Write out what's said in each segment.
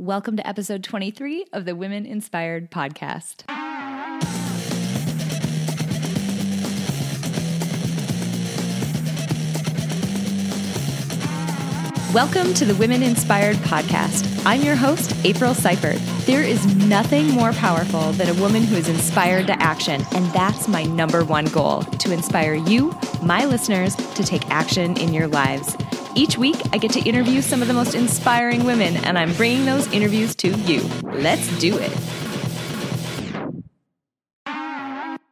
Welcome to episode 23 of the Women Inspired Podcast. Welcome to the Women Inspired Podcast. I'm your host, April Seifert. There is nothing more powerful than a woman who is inspired to action, and that's my number one goal to inspire you, my listeners, to take action in your lives. Each week, I get to interview some of the most inspiring women, and I'm bringing those interviews to you. Let's do it.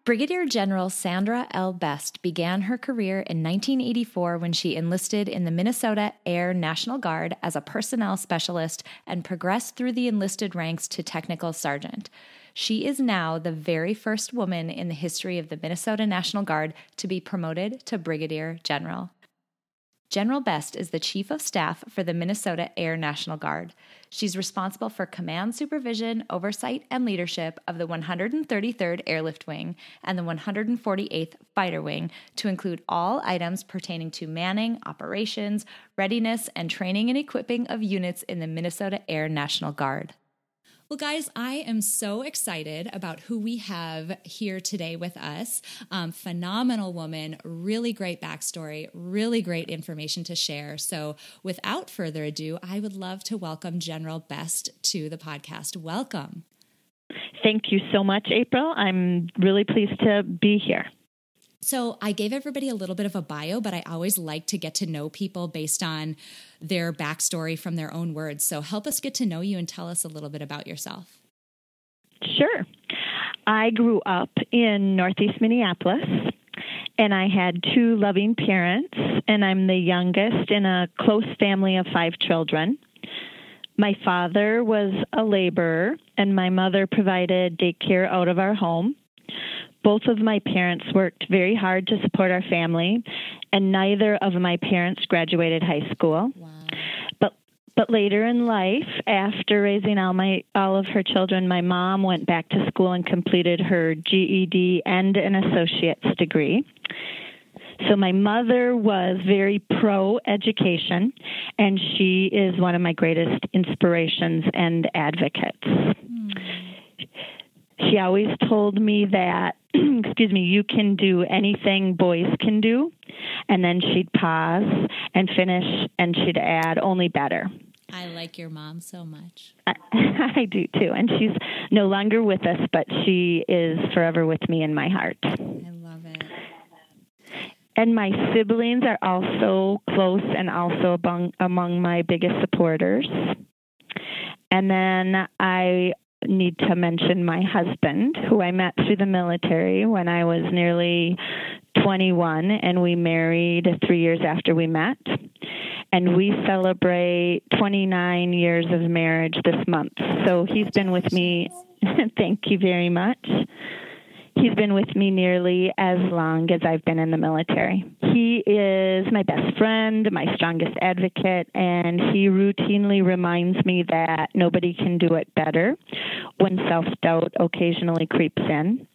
Brigadier General Sandra L. Best began her career in 1984 when she enlisted in the Minnesota Air National Guard as a personnel specialist and progressed through the enlisted ranks to technical sergeant. She is now the very first woman in the history of the Minnesota National Guard to be promoted to Brigadier General. General Best is the Chief of Staff for the Minnesota Air National Guard. She's responsible for command supervision, oversight, and leadership of the 133rd Airlift Wing and the 148th Fighter Wing to include all items pertaining to manning, operations, readiness, and training and equipping of units in the Minnesota Air National Guard. Well, guys, I am so excited about who we have here today with us. Um, phenomenal woman, really great backstory, really great information to share. So, without further ado, I would love to welcome General Best to the podcast. Welcome. Thank you so much, April. I'm really pleased to be here. So I gave everybody a little bit of a bio, but I always like to get to know people based on their backstory from their own words. So help us get to know you and tell us a little bit about yourself. Sure. I grew up in Northeast Minneapolis and I had two loving parents, and I'm the youngest in a close family of five children. My father was a laborer, and my mother provided daycare out of our home both of my parents worked very hard to support our family, and neither of my parents graduated high school. Wow. But but later in life, after raising all my all of her children, my mom went back to school and completed her GED and an associate's degree. So my mother was very pro education, and she is one of my greatest inspirations and advocates. Mm. She always told me that excuse me, you can do anything boys can do. And then she'd pause and finish and she'd add only better. I like your mom so much. I, I do too. And she's no longer with us, but she is forever with me in my heart. I love it. And my siblings are also close and also among, among my biggest supporters. And then I need to mention my husband, who I met through the military when I was nearly 21, and we married three years after we met. And we celebrate 29 years of marriage this month. So he's been with me. thank you very much. He's been with me nearly as long as I've been in the military. He is my best friend, my strongest advocate, and he routinely reminds me that nobody can do it better when self doubt occasionally creeps in.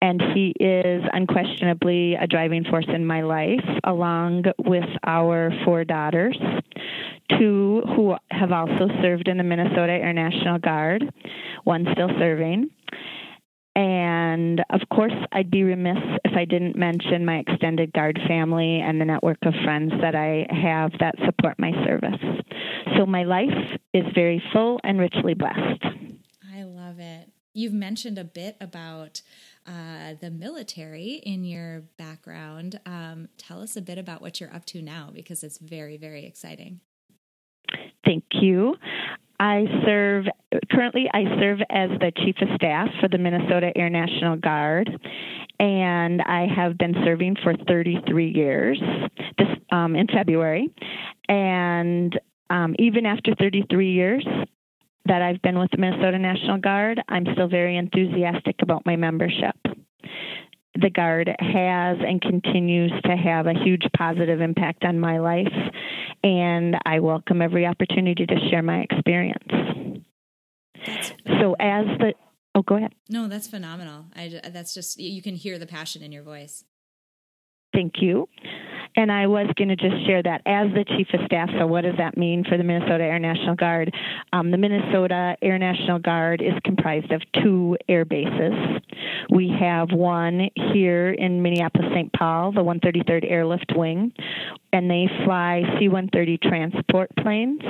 And he is unquestionably a driving force in my life, along with our four daughters, two who have also served in the Minnesota Air National Guard, one still serving. And of course, I'd be remiss if I didn't mention my extended guard family and the network of friends that I have that support my service. So my life is very full and richly blessed. I love it. You've mentioned a bit about uh, the military in your background. Um, tell us a bit about what you're up to now because it's very, very exciting. Thank you. I serve currently I serve as the chief of staff for the Minnesota Air National Guard, and I have been serving for 33 years. This um, in February, and um, even after 33 years that I've been with the Minnesota National Guard, I'm still very enthusiastic about my membership the Guard has and continues to have a huge positive impact on my life, and I welcome every opportunity to share my experience. So, as the oh, go ahead. No, that's phenomenal. I, that's just you can hear the passion in your voice. Thank you. And I was going to just share that as the Chief of Staff. So, what does that mean for the Minnesota Air National Guard? Um, the Minnesota Air National Guard is comprised of two air bases. We have one here in Minneapolis St. Paul, the 133rd Airlift Wing, and they fly C 130 transport planes.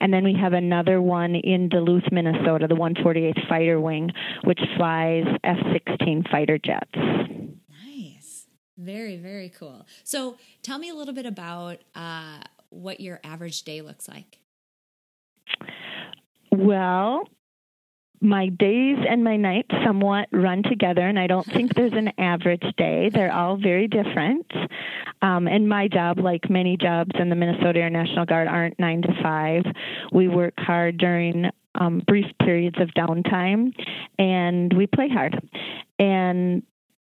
And then we have another one in Duluth, Minnesota, the 148th Fighter Wing, which flies F 16 fighter jets. Nice. Very, very cool. So tell me a little bit about uh, what your average day looks like. Well, my days and my nights somewhat run together, and I don't think there's an average day. They're all very different. Um, and my job, like many jobs in the Minnesota Air National Guard, aren't nine to five. We work hard during um, brief periods of downtime, and we play hard. And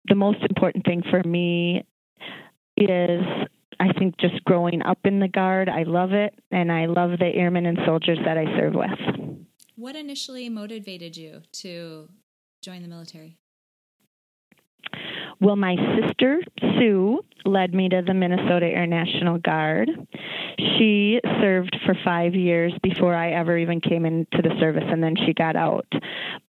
the most important thing for me is I think just growing up in the Guard. I love it, and I love the airmen and soldiers that I serve with. What initially motivated you to join the military? Well, my sister, Sue, led me to the Minnesota Air National Guard. She served for five years before I ever even came into the service, and then she got out.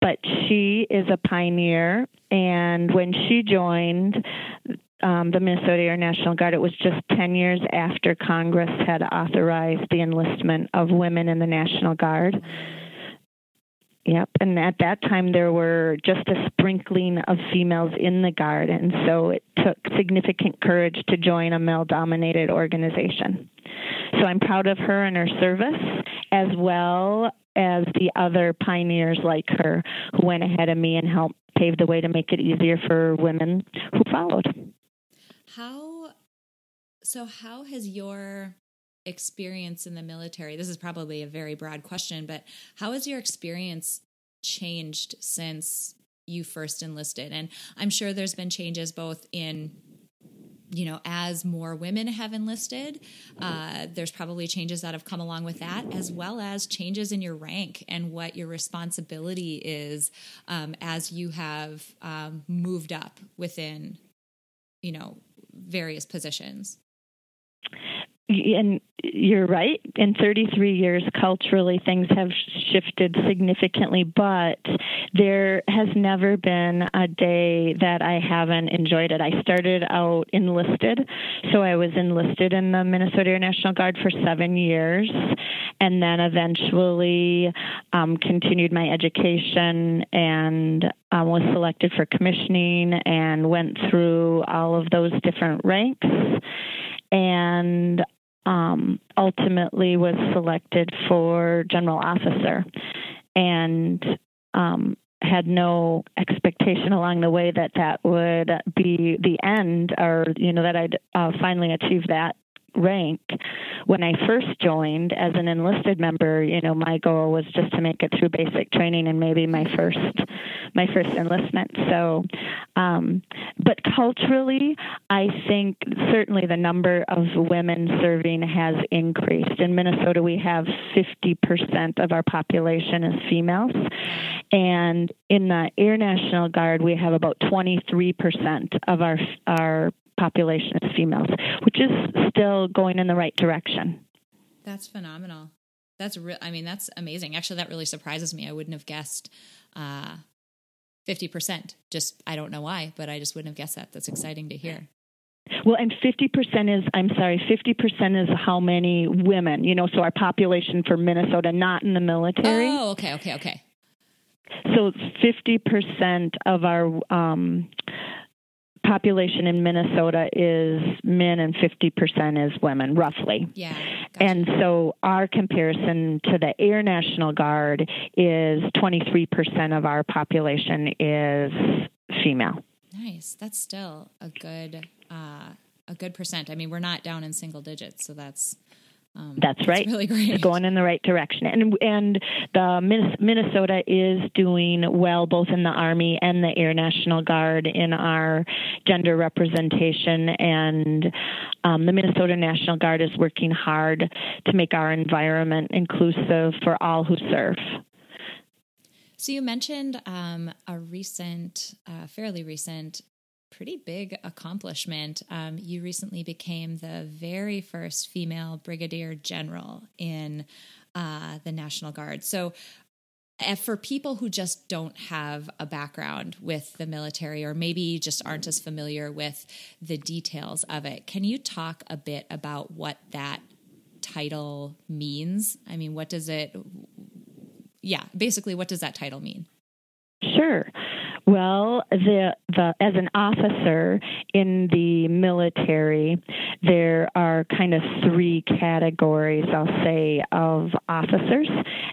But she is a pioneer, and when she joined, um, the Minnesota Air National Guard. It was just 10 years after Congress had authorized the enlistment of women in the National Guard. Yep, and at that time there were just a sprinkling of females in the Guard, and so it took significant courage to join a male dominated organization. So I'm proud of her and her service, as well as the other pioneers like her who went ahead of me and helped pave the way to make it easier for women who followed. How so how has your experience in the military? This is probably a very broad question, but how has your experience changed since you first enlisted? And I'm sure there's been changes both in you know, as more women have enlisted, uh, there's probably changes that have come along with that, as well as changes in your rank and what your responsibility is um, as you have um, moved up within, you know, various positions and you're right. In 33 years, culturally, things have shifted significantly, but there has never been a day that I haven't enjoyed it. I started out enlisted, so I was enlisted in the Minnesota Air National Guard for seven years, and then eventually um, continued my education and um, was selected for commissioning and went through all of those different ranks and um, ultimately was selected for general officer and um, had no expectation along the way that that would be the end or you know that I'd uh, finally achieve that rank when I first joined as an enlisted member, you know, my goal was just to make it through basic training and maybe my first my first enlistment. So, um, but culturally, I think certainly the number of women serving has increased. In Minnesota, we have 50% of our population is females, and in the Air National Guard, we have about 23% of our our population is females, which is still going in the right direction. That's phenomenal. That's real. I mean, that's amazing. Actually, that really surprises me. I wouldn't have guessed uh, 50%. Just, I don't know why, but I just wouldn't have guessed that. That's exciting to hear. Well, and 50% is, I'm sorry, 50% is how many women, you know, so our population for Minnesota, not in the military. Oh, okay, okay, okay. So 50% of our um, population in Minnesota is men and 50% is women, roughly. Yeah. Gotcha. And so our comparison to the Air National Guard is 23% of our population is female. Nice. That's still a good uh, a good percent. I mean, we're not down in single digits, so that's um, That's right. Really great. It's going in the right direction, and and the Minnesota is doing well both in the Army and the Air National Guard in our gender representation, and um, the Minnesota National Guard is working hard to make our environment inclusive for all who serve. So you mentioned um, a recent, uh, fairly recent pretty big accomplishment. Um, you recently became the very first female brigadier general in uh, the National Guard. So, uh, for people who just don't have a background with the military or maybe just aren't as familiar with the details of it, can you talk a bit about what that title means? I mean, what does it, yeah, basically, what does that title mean? Sure. Well, the, the as an officer in the military, there are kind of three categories, I'll say, of officers,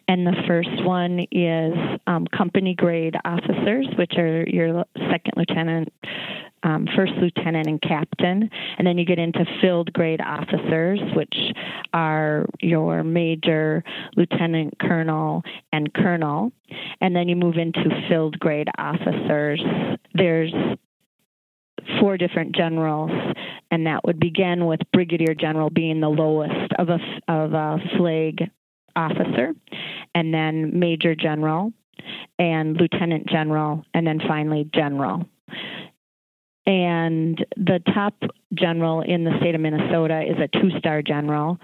and the first one is um, company grade officers, which are your second lieutenant, um, first lieutenant and captain, and then you get into field grade officers, which are your major, lieutenant colonel, and colonel, and then you move into filled grade officers. There's four different generals, and that would begin with brigadier general being the lowest of a of a flag officer, and then major general, and lieutenant general, and then finally general. And the top general in the state of Minnesota is a two star general,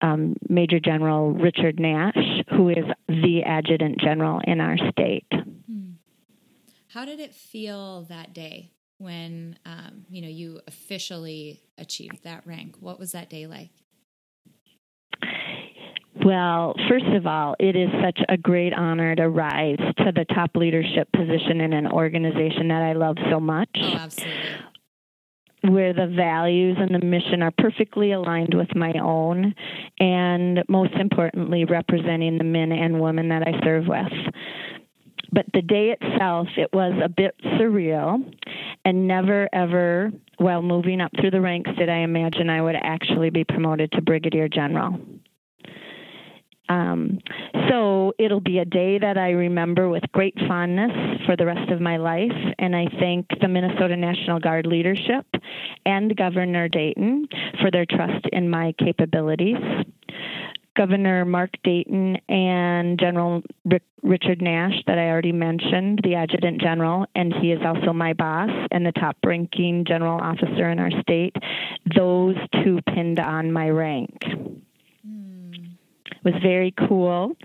um, Major General Richard Nash, who is the adjutant general in our state. Hmm. How did it feel that day when um, you know you officially achieved that rank? What was that day like? Well, first of all, it is such a great honor to rise to the top leadership position in an organization that I love so much. Oh, absolutely. Where the values and the mission are perfectly aligned with my own, and most importantly, representing the men and women that I serve with. But the day itself, it was a bit surreal, and never ever, while moving up through the ranks, did I imagine I would actually be promoted to brigadier general. Um, so it'll be a day that I remember with great fondness for the rest of my life. And I thank the Minnesota National Guard leadership and Governor Dayton for their trust in my capabilities. Governor Mark Dayton and General Rick, Richard Nash, that I already mentioned, the Adjutant General, and he is also my boss and the top ranking general officer in our state. Those two pinned on my rank was very cool.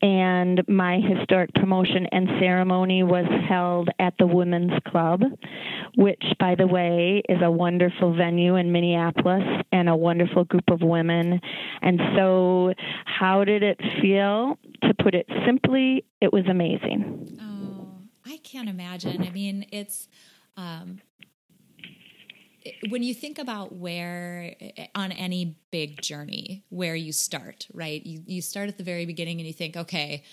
And my historic promotion and ceremony was held at the Women's Club, which, by the way, is a wonderful venue in Minneapolis and a wonderful group of women. And so, how did it feel? To put it simply, it was amazing. Oh, I can't imagine. I mean, it's. Um, when you think about where on any big journey where you start right? You, you start at the very beginning and you think okay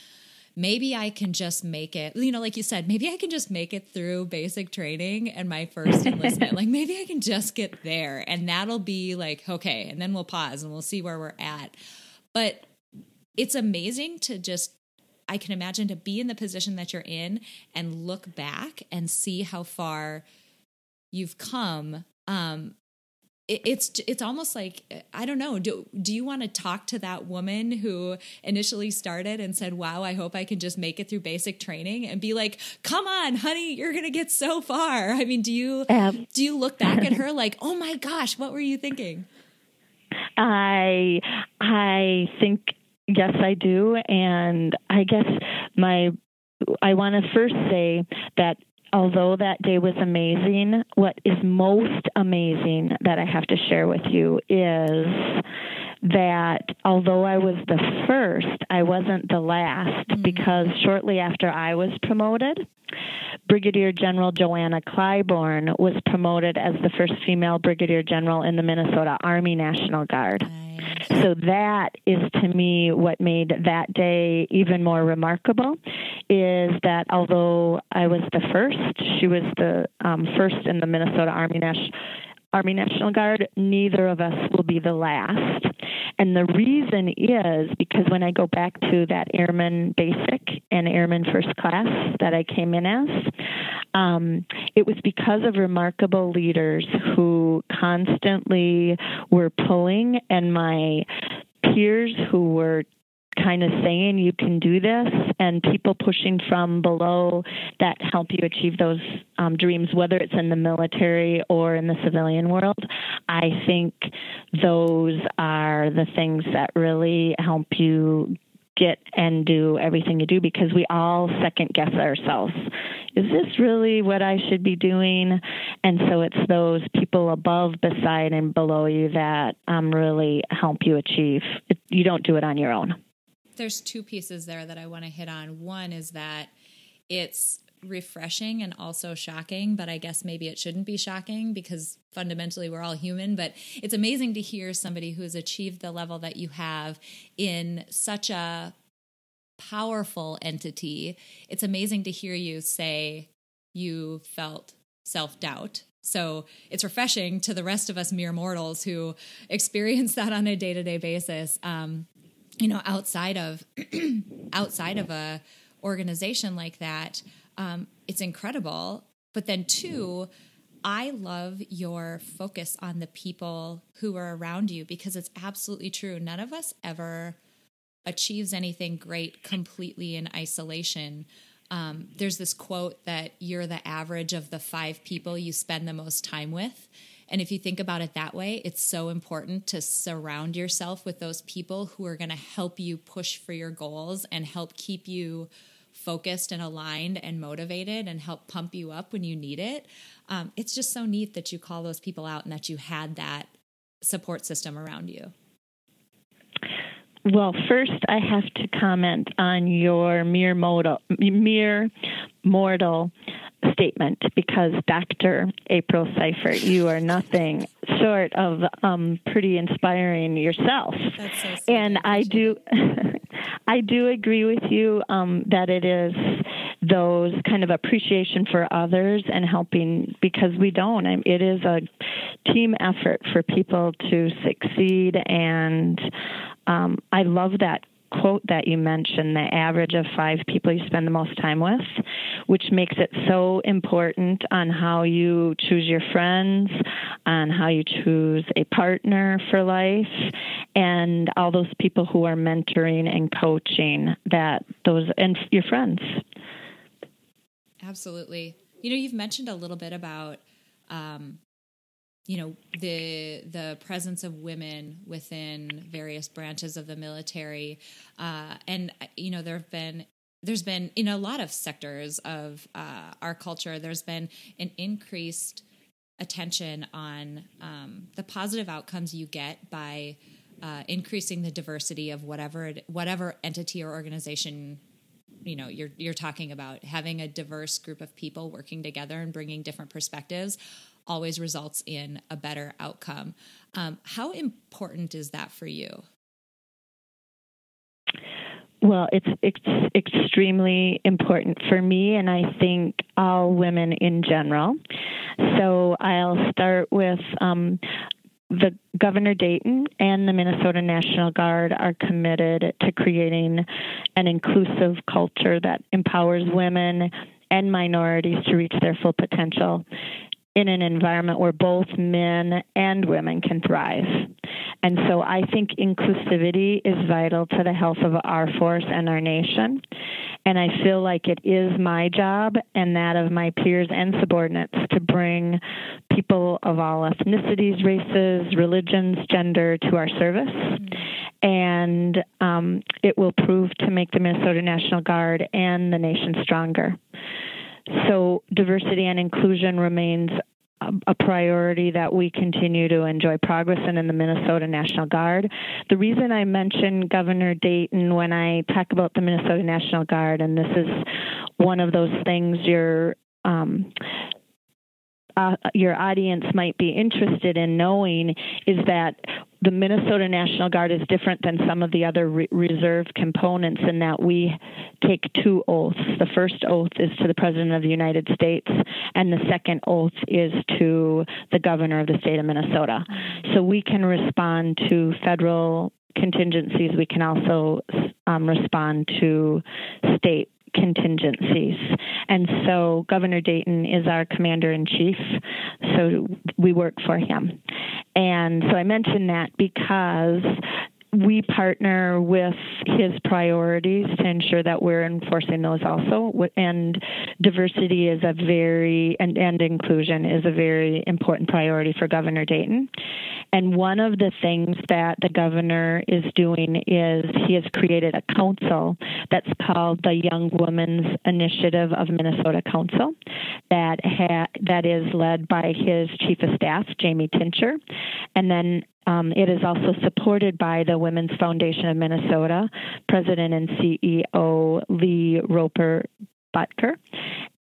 maybe i can just make it you know like you said maybe i can just make it through basic training and my first enlistment like maybe i can just get there and that'll be like okay and then we'll pause and we'll see where we're at. But it's amazing to just i can imagine to be in the position that you're in and look back and see how far you've come um, it, it's it's almost like I don't know. Do do you want to talk to that woman who initially started and said, "Wow, I hope I can just make it through basic training," and be like, "Come on, honey, you're gonna get so far." I mean, do you um, do you look back at her like, "Oh my gosh, what were you thinking?" I I think yes, I do, and I guess my I want to first say that although that day was amazing, what is most amazing that I have to share with you is that although I was the first, I wasn't the last mm-hmm. because shortly after I was promoted, Brigadier General Johanna Clyborne was promoted as the first female Brigadier General in the Minnesota Army National Guard. So that is to me what made that day even more remarkable is that although I was the first, she was the um, first in the Minnesota Army National Army National Guard, neither of us will be the last. And the reason is because when I go back to that Airman Basic and Airman First Class that I came in as, um, it was because of remarkable leaders who constantly were pulling, and my peers who were kind of saying you can do this and people pushing from below that help you achieve those um, dreams, whether it's in the military or in the civilian world. I think those are the things that really help you get and do everything you do because we all second guess ourselves. Is this really what I should be doing? And so it's those people above, beside, and below you that um, really help you achieve. You don't do it on your own. There's two pieces there that I want to hit on. One is that it's refreshing and also shocking, but I guess maybe it shouldn't be shocking because fundamentally we're all human. But it's amazing to hear somebody who has achieved the level that you have in such a powerful entity. It's amazing to hear you say you felt self doubt. So it's refreshing to the rest of us mere mortals who experience that on a day to day basis. Um, you know, outside of outside of a organization like that, um, it's incredible. But then, two, I love your focus on the people who are around you because it's absolutely true. None of us ever achieves anything great completely in isolation. Um, there's this quote that you're the average of the five people you spend the most time with. And if you think about it that way, it's so important to surround yourself with those people who are going to help you push for your goals and help keep you focused and aligned and motivated and help pump you up when you need it. Um, it's just so neat that you call those people out and that you had that support system around you. Well, first I have to comment on your mere mortal, mere mortal statement because Dr. April Seifert, you are nothing short of um, pretty inspiring yourself. So and I do, I do agree with you um, that it is those kind of appreciation for others and helping because we don't. It is a team effort for people to succeed, and um, I love that quote that you mentioned the average of five people you spend the most time with, which makes it so important on how you choose your friends, on how you choose a partner for life, and all those people who are mentoring and coaching that those and your friends. Absolutely. You know, you've mentioned a little bit about um, you know the the presence of women within various branches of the military uh, and you know there have been there's been in a lot of sectors of uh, our culture there's been an increased attention on um, the positive outcomes you get by uh, increasing the diversity of whatever whatever entity or organization you know you're you're talking about. Having a diverse group of people working together and bringing different perspectives always results in a better outcome. Um, how important is that for you? Well, it's, it's extremely important for me, and I think all women in general. So I'll start with um, the Governor Dayton and the Minnesota National Guard are committed to creating an inclusive culture that empowers women and minorities to reach their full potential in an environment where both men and women can thrive. And so I think inclusivity is vital to the health of our force and our nation. And I feel like it is my job and that of my peers and subordinates to bring people of all ethnicities, races, religions, gender to our service. And um, it will prove to make the Minnesota National Guard and the nation stronger. So, diversity and inclusion remains a priority that we continue to enjoy progress in in the Minnesota National Guard. The reason I mention Governor Dayton when I talk about the Minnesota National Guard, and this is one of those things you're um, uh, your audience might be interested in knowing is that the Minnesota National Guard is different than some of the other re- reserve components in that we take two oaths. The first oath is to the President of the United States, and the second oath is to the Governor of the state of Minnesota. So we can respond to federal contingencies. We can also um, respond to state contingencies. And so Governor Dayton is our commander in chief, so we work for him. And so I mention that because we partner with his priorities to ensure that we're enforcing those also. And diversity is a very, and, and inclusion is a very important priority for Governor Dayton. And one of the things that the governor is doing is he has created a council that's called the Young Women's Initiative of Minnesota Council that ha- that is led by his chief of staff, Jaime Tincher. And then um, it is also supported by the Women's Foundation of Minnesota, President and CEO Lee Roper Batker.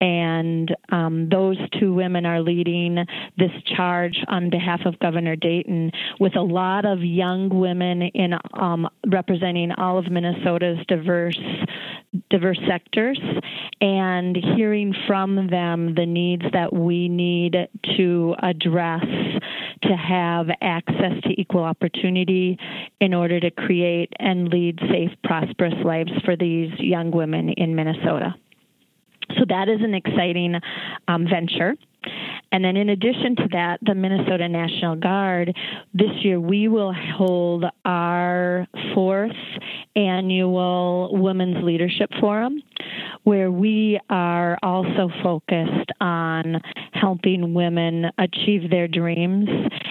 And um, those two women are leading this charge on behalf of Governor Dayton with a lot of young women in um, representing all of Minnesota's diverse diverse sectors and hearing from them the needs that we need to address to have access to equal opportunity in order to create and lead safe, prosperous lives for these young women in Minnesota. So that is an exciting um, venture. And then, in addition to that, the Minnesota National Guard, this year we will hold our fourth annual Women's Leadership Forum, where we are also focused on helping women achieve their dreams.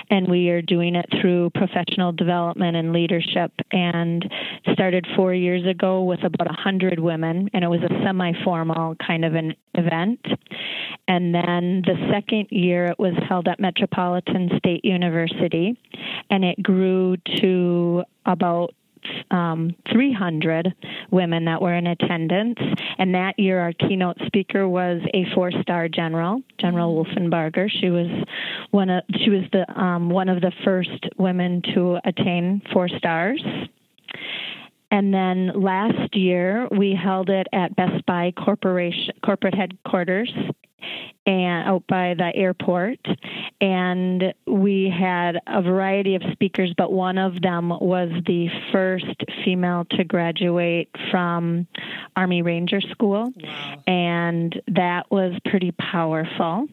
And we are doing it through professional development and leadership. And started four years ago with about 100 women, and it was a semi formal kind of an event. And then the second year, it was held at Metropolitan State University, and it grew to about um, 300 women that were in attendance. And that year, our keynote speaker was a four-star general, General mm-hmm. Wolfenbarger. She was one of she was the um, one of the first women to attain four stars. And then last year, we held it at Best Buy Corporation corporate headquarters and out by the airport. And we had a variety of speakers but one of them was the first female to graduate from army ranger school. Wow. and that was pretty powerful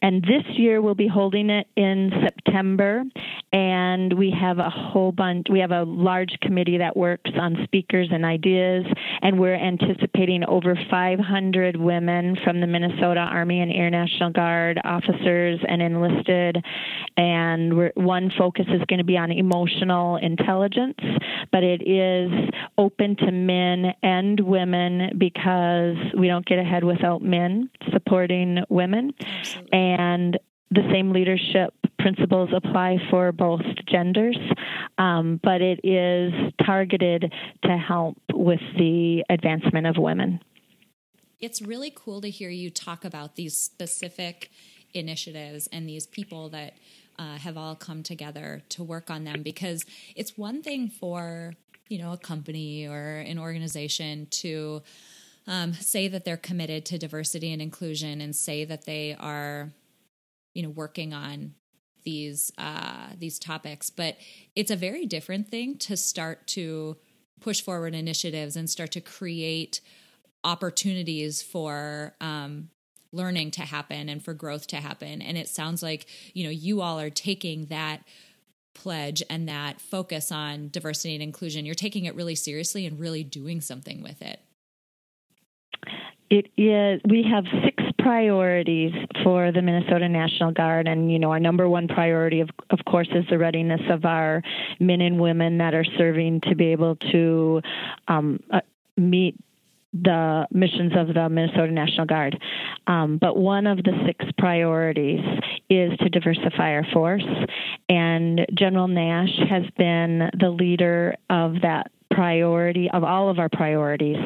and this year we'll be holding it in September, and we have a whole bunch. We have a large committee that works on speakers and ideas, and we're anticipating over 500 women from the Minnesota Army and Air National Guard officers and enlisted. And one focus is going to be on emotional intelligence, but it is open to men and women because we don't get ahead without men supporting women. And the same leadership principles apply for both genders, um, but it is targeted to help with the advancement of women. It's really cool to hear you talk about these specific initiatives and these people that uh, have all come together to work on them because it's one thing for you know a company or an organization to um, say that they're committed to diversity and inclusion and say that they are you know working on these uh, these topics. But it's a very different thing to start to push forward initiatives and start to create opportunities for um, learning to happen and for growth to happen. And it sounds like you know you all are taking that pledge and that focus on diversity and inclusion. You're taking it really seriously and really doing something with it it is we have six priorities for the Minnesota National Guard, and you know our number one priority, of of course, is the readiness of our men and women that are serving to be able to um, uh, meet the missions of the Minnesota National Guard. Um, but one of the six priorities is to diversify our force, and General Nash has been the leader of that priority of all of our priorities,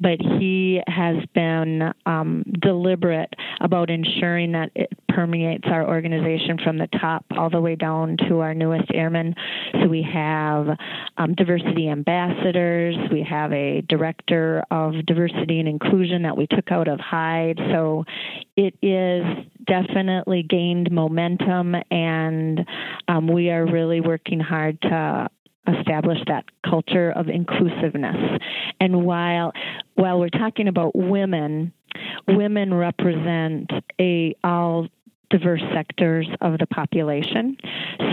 but he has been um, deliberate about ensuring that it permeates our organization from the top all the way down to our newest airmen. So we have um, diversity ambassadors, we have a director of diversity and inclusion that we took out of hide. So it is definitely gained momentum, and um, we are really working hard to establish that culture of inclusiveness. And while while we're talking about women, women represent a all diverse sectors of the population.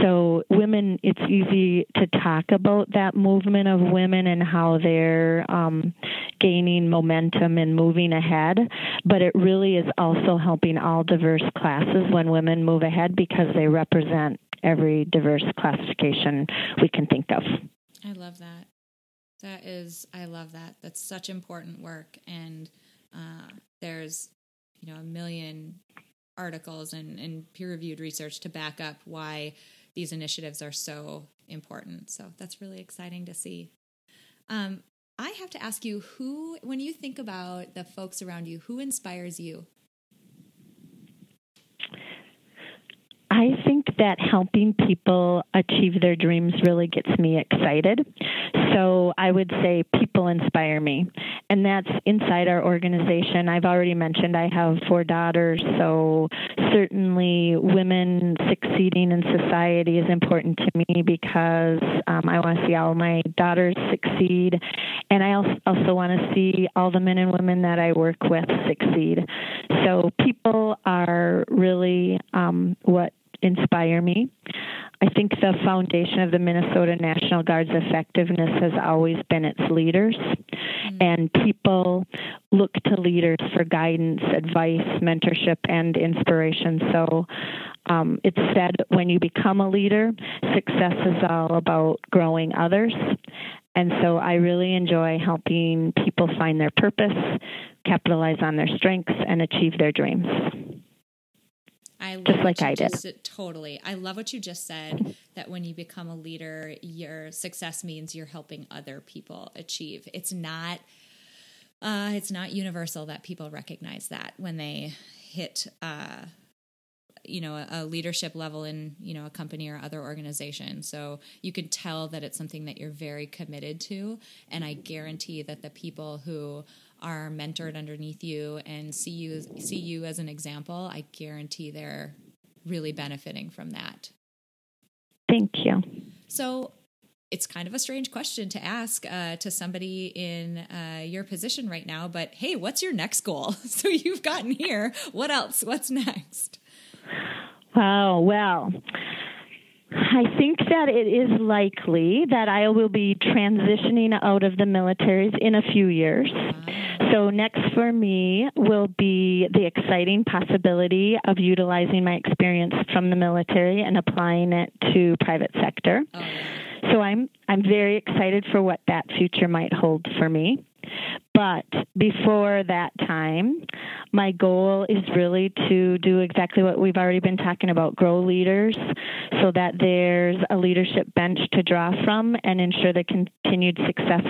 So, women, it's easy to talk about that movement of women and how they're um, gaining momentum and moving ahead, but it really is also helping all diverse classes when women move ahead because they represent every diverse classification we can think of. I love that. That is, I love that. That's such important work. And uh, there's, you know, a million articles and, and peer reviewed research to back up why these initiatives are so important. So that's really exciting to see. Um, I have to ask you who, when you think about the folks around you, who inspires you? I think that helping people achieve their dreams really gets me excited. So I would say people inspire me. And that's inside our organization. I've already mentioned I have four daughters, so certainly women succeeding in society is important to me because um, I want to see all my daughters succeed. And I also, want to see all the men and women that I work with succeed. So people are really um, what inspire me. I think the foundation of the Minnesota National Guard's effectiveness has always been its leaders. Mm-hmm. And people look to leaders for guidance, advice, mentorship, and inspiration. So um, it's said when you become a leader, success is all about growing others. And so I really enjoy helping people find their purpose, capitalize on their strengths, and achieve their dreams. I just like I just, did. Totally. I love what you just said that when you become a leader, your success means you're helping other people achieve. It's not uh, it's not universal that people recognize that when they hit uh, you know a, a, leadership level in you know a company or other organization so you can tell that it's something that you're very committed to and i guarantee that the people who are mentored underneath you and see you see you as an example, I guarantee they're really benefiting from that. Thank you. So it's kind of a strange question to ask uh, to somebody in uh, your position right now, but hey, what's your next goal? So you've gotten here. What else? What's next? Oh, well, I think that it is likely that I will be transitioning out of the military in a few years. So, next for me will be the exciting possibility of utilizing my experience from the military and applying it to private sector. Oh, so, I'm I'm very excited for what that future might hold for me. But before that time, my goal is really to do exactly what we've already been talking about grow leaders so that there's a leadership bench to draw from and ensure the continued success,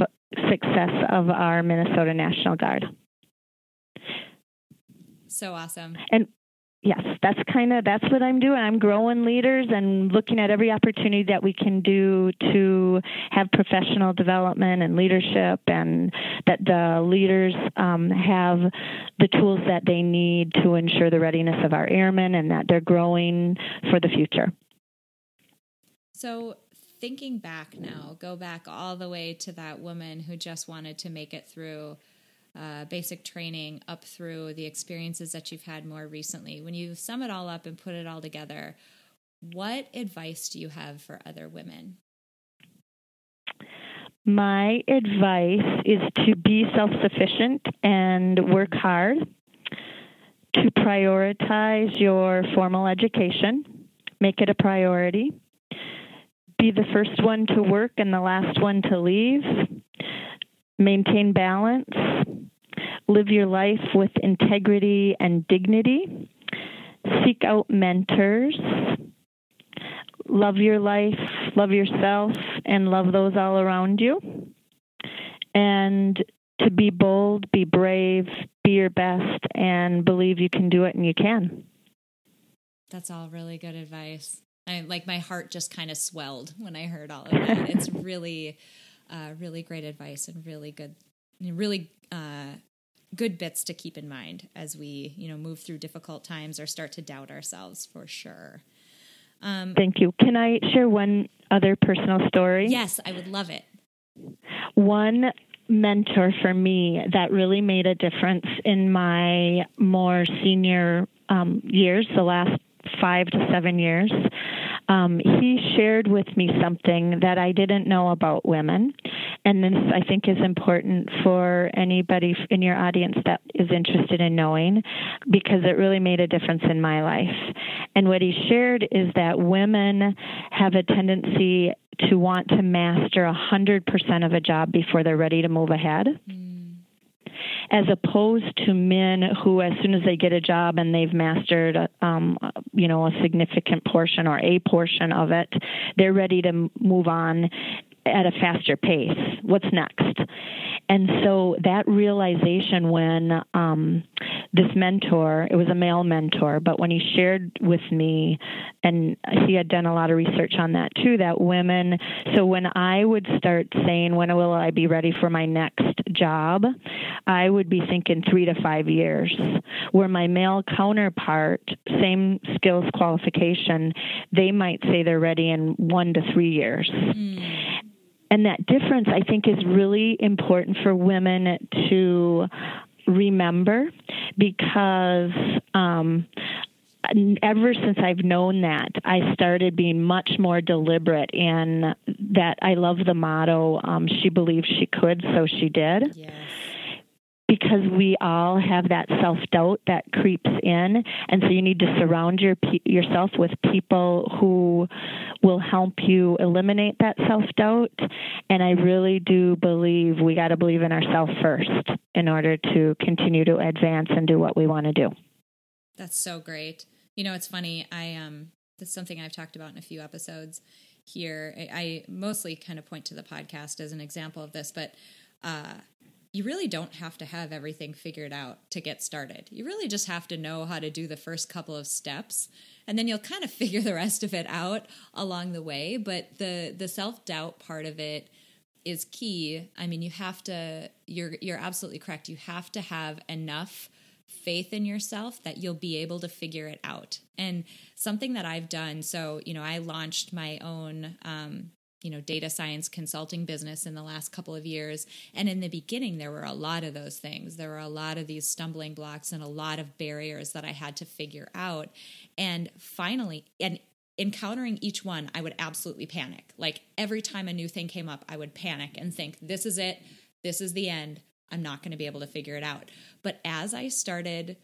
success of our Minnesota National Guard. So awesome. And yes, that's kind of that's what I'm doing. I'm growing leaders and looking at every opportunity that we can do to have professional development and leadership, and that the leaders um, have the tools that they need to ensure the readiness of our airmen and that they're growing for the future. So. Thinking back now, go back all the way to that woman who just wanted to make it through uh, basic training up through the experiences that you've had more recently. When you sum it all up and put it all together, what advice do you have for other women? My advice is to be self sufficient and work hard, to prioritize your formal education, make it a priority, be the first one to work and the last one to leave, maintain balance, live your life with integrity and dignity, seek out mentors, love your life, love yourself, and love those all around you. And to be bold, be brave, be your best, and believe you can do it and you can. That's all really good advice. I like my heart just kind of swelled when I heard all of that. it's really, uh, really great advice and really good, really uh, good bits to keep in mind as we, you know, move through difficult times or start to doubt ourselves for sure. Um, Thank you. Can I share one other personal story? Yes, I would love it. One mentor for me that really made a difference in my more senior um, years, the last five to seven years, um, he shared with me something that I didn't know about women. And this, I think, is important for anybody in your audience that is interested in knowing because it really made a difference in my life. And what he shared is that women have a tendency to want to master 100% of a job before they're ready to move ahead. Mm as opposed to men who, as soon as they get a job and they've mastered, um, you know, a significant portion or a portion of it, they're ready to move on at a faster pace. What's next? And so that realization when um, this mentor, it was a male mentor, but when he shared with me, and he had done a lot of research on that too, that women, so when I would start saying, when will I be ready for my next job, I would be thinking three to five years. Where my male counterpart, same skills qualification, they might say they're ready in one to three years. Mm and that difference I think is really important for women to remember because um, ever since I've known that, I started being much more deliberate in that I love the motto, um, she believed she could, so she did. Yes because we all have that self doubt that creeps in, and so you need to surround your yourself with people who will help you eliminate that self doubt. And I really do believe we got to believe in ourselves first in order to continue to advance and do what we want to do. That's so great. You know, it's funny. I um, that's something I've talked about in a few episodes here. I, I mostly kind of point to the podcast as an example of this, but. Uh, you really don't have to have everything figured out to get started. You really just have to know how to do the first couple of steps and then you'll kind of figure the rest of it out along the way, but the the self-doubt part of it is key. I mean, you have to you're you're absolutely correct. You have to have enough faith in yourself that you'll be able to figure it out. And something that I've done, so, you know, I launched my own um, you know data science consulting business in the last couple of years. And in the beginning there were a lot of those things. There were a lot of these stumbling blocks and a lot of barriers that i had to figure out. And finally and encountering each one i would absolutely panic. Like every time a new thing came up i would panic and think this is it. This is the end. I'm not going to be able to figure it out. But as i started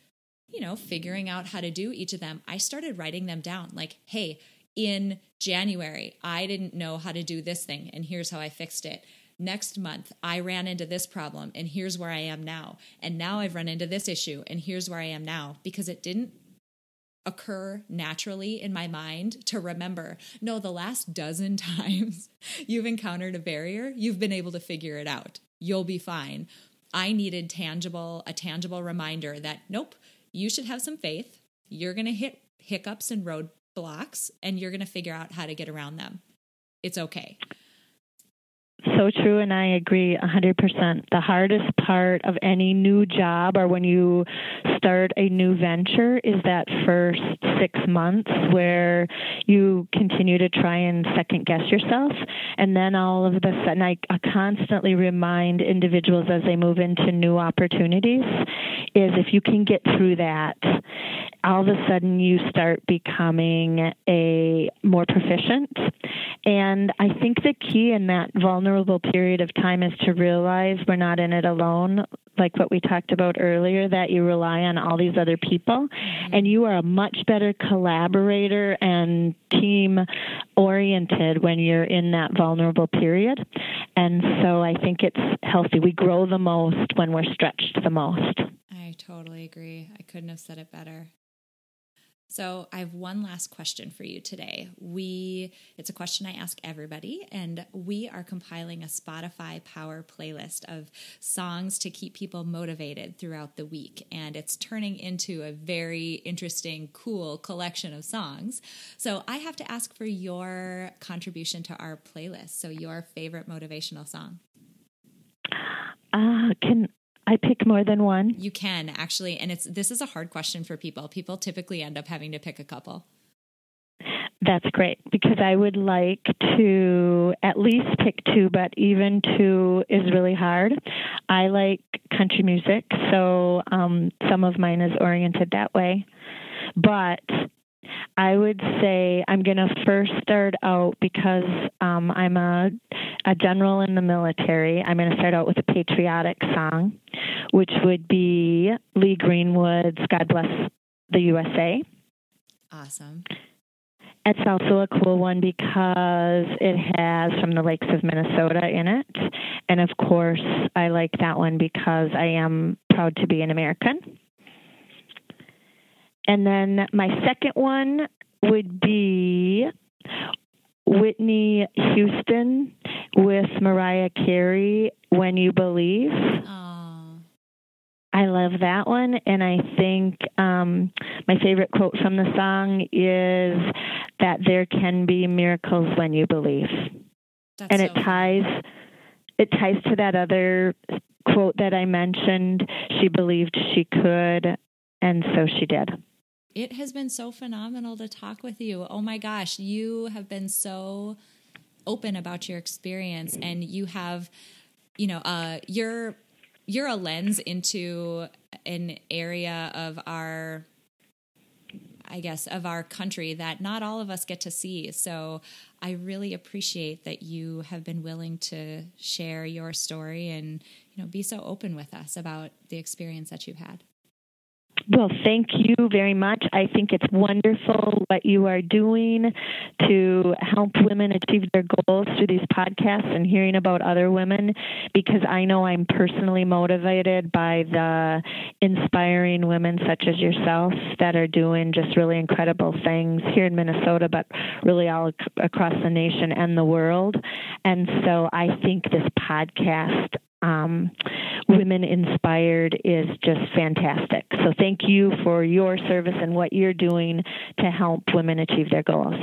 you know figuring out how to do each of them i started writing them down. Like hey in January, I didn't know how to do this thing, and here's how I fixed it. Next month, I ran into this problem, and here's where I am now. And now I've run into this issue, and here's where I am now because it didn't occur naturally in my mind to remember no, the last dozen times you've encountered a barrier, you've been able to figure it out. You'll be fine. I needed tangible, a tangible reminder that nope, you should have some faith. You're going to hit hiccups and road blocks and you're going to figure out how to get around them. It's okay. So true, and I agree 100%. The hardest part of any new job or when you start a new venture is that first six months where you continue to try and second guess yourself. And then all of a sudden, I, I constantly remind individuals as they move into new opportunities is if you can get through that all of a sudden you start becoming a more proficient. And I think the key in that vulnerable period of time is to realize we're not in it alone, like what we talked about earlier, that you rely on all these other people. Mm-hmm. And you are a much better collaborator and team oriented when you're in that vulnerable period. And so I think it's healthy. We grow the most when we're stretched the most. I totally agree. I couldn't have said it better. So I have one last question for you today. We it's a question I ask everybody and we are compiling a Spotify power playlist of songs to keep people motivated throughout the week and it's turning into a very interesting cool collection of songs. So I have to ask for your contribution to our playlist. So your favorite motivational song. Uh, can I pick more than one? You can actually, and it's this is a hard question for people. People typically end up having to pick a couple. That's great because I would like to at least pick two, but even two is really hard. I like country music, so um, some of mine is oriented that way. But I would say I'm going to first start out because um, I'm a, a general in the military. I'm going to start out with a patriotic song, which would be Lee Greenwood's God Bless the USA. Awesome. It's also a cool one because it has From the Lakes of Minnesota in it. And of course, I like that one because I am proud to be an American. And then my second one would be Whitney Houston with Mariah Carey, When You Believe. I love that one. And I think um, my favorite quote from the song is that there can be miracles when you believe. That's and so it ties it ties to that other quote that I mentioned. She believed she could, and so she did. It has been so phenomenal to talk with you. Oh my gosh, you have been so open about your experience and you have you know, uh you're you're a lens into an area of our I guess of our country that not all of us get to see. So I really appreciate that you have been willing to share your story and you know be so open with us about the experience that you've had. Well, thank you very much. I think it's wonderful what you are doing to help women achieve their goals through these podcasts and hearing about other women because I know I'm personally motivated by the inspiring women such as yourself that are doing just really incredible things here in Minnesota, but really all across the nation and the world. And so I think this podcast um, Women Inspired is just fantastic. So thank you for your service and what you're doing to help women achieve their goals.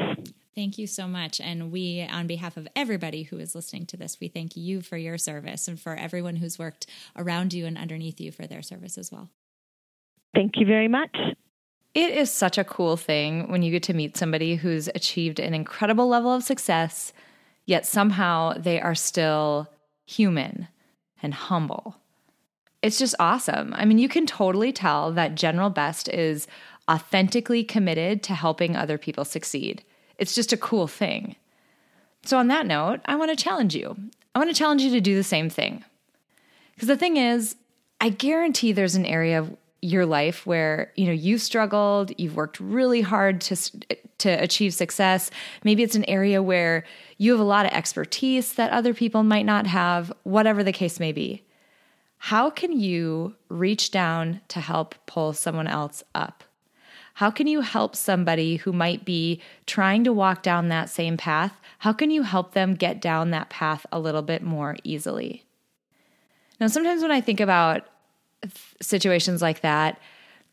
Thank you so much. And we, on behalf of everybody who is listening to this, we thank you for your service and for everyone who's worked around you and underneath you for their service as well. Thank you very much. It is such a cool thing when you get to meet somebody who's achieved an incredible level of success, yet somehow they are still human and humble. It's just awesome. I mean, you can totally tell that General Best is authentically committed to helping other people succeed. It's just a cool thing. So, on that note, I want to challenge you. I want to challenge you to do the same thing. Because the thing is, I guarantee there's an area of your life where you know you've struggled you've worked really hard to to achieve success. Maybe it's an area where you have a lot of expertise that other people might not have whatever the case may be. How can you reach down to help pull someone else up? How can you help somebody who might be trying to walk down that same path? How can you help them get down that path a little bit more easily? Now sometimes when i think about situations like that,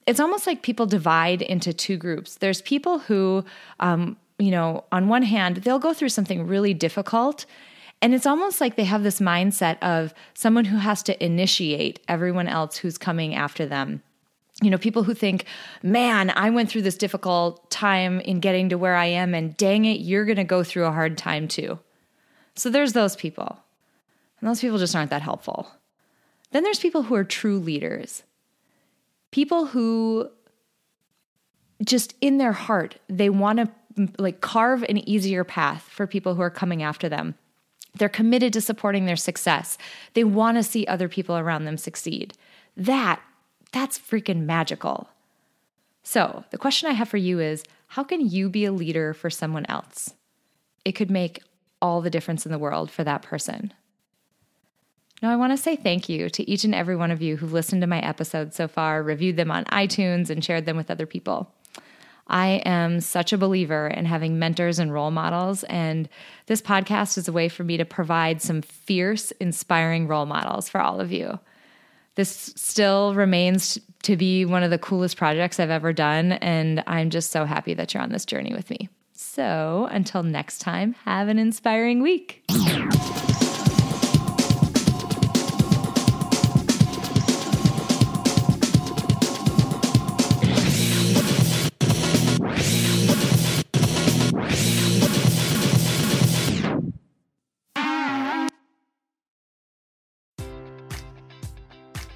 it's almost like people divide into two groups. There's people who, um, you know, on one hand, they'll go through something really difficult. And it's almost like they have this mindset of someone who has to initiate everyone else who's coming after them. You know, people who think, man, I went through this difficult time in getting to where I am, and dang it, you're going to go through a hard time too. So there's those people. And those people just aren't that helpful. Then there's people who are true leaders. People who just in their heart, they want to like carve an easier path for people who are coming after them. They're committed to supporting their success. They want to see other people around them succeed. That that's freaking magical. So, the question I have for you is how can you be a leader for someone else? It could make all the difference in the world for that person. Now, I want to say thank you to each and every one of you who've listened to my episodes so far, reviewed them on iTunes, and shared them with other people. I am such a believer in having mentors and role models, and this podcast is a way for me to provide some fierce, inspiring role models for all of you. This still remains to be one of the coolest projects I've ever done, and I'm just so happy that you're on this journey with me. So, until next time, have an inspiring week.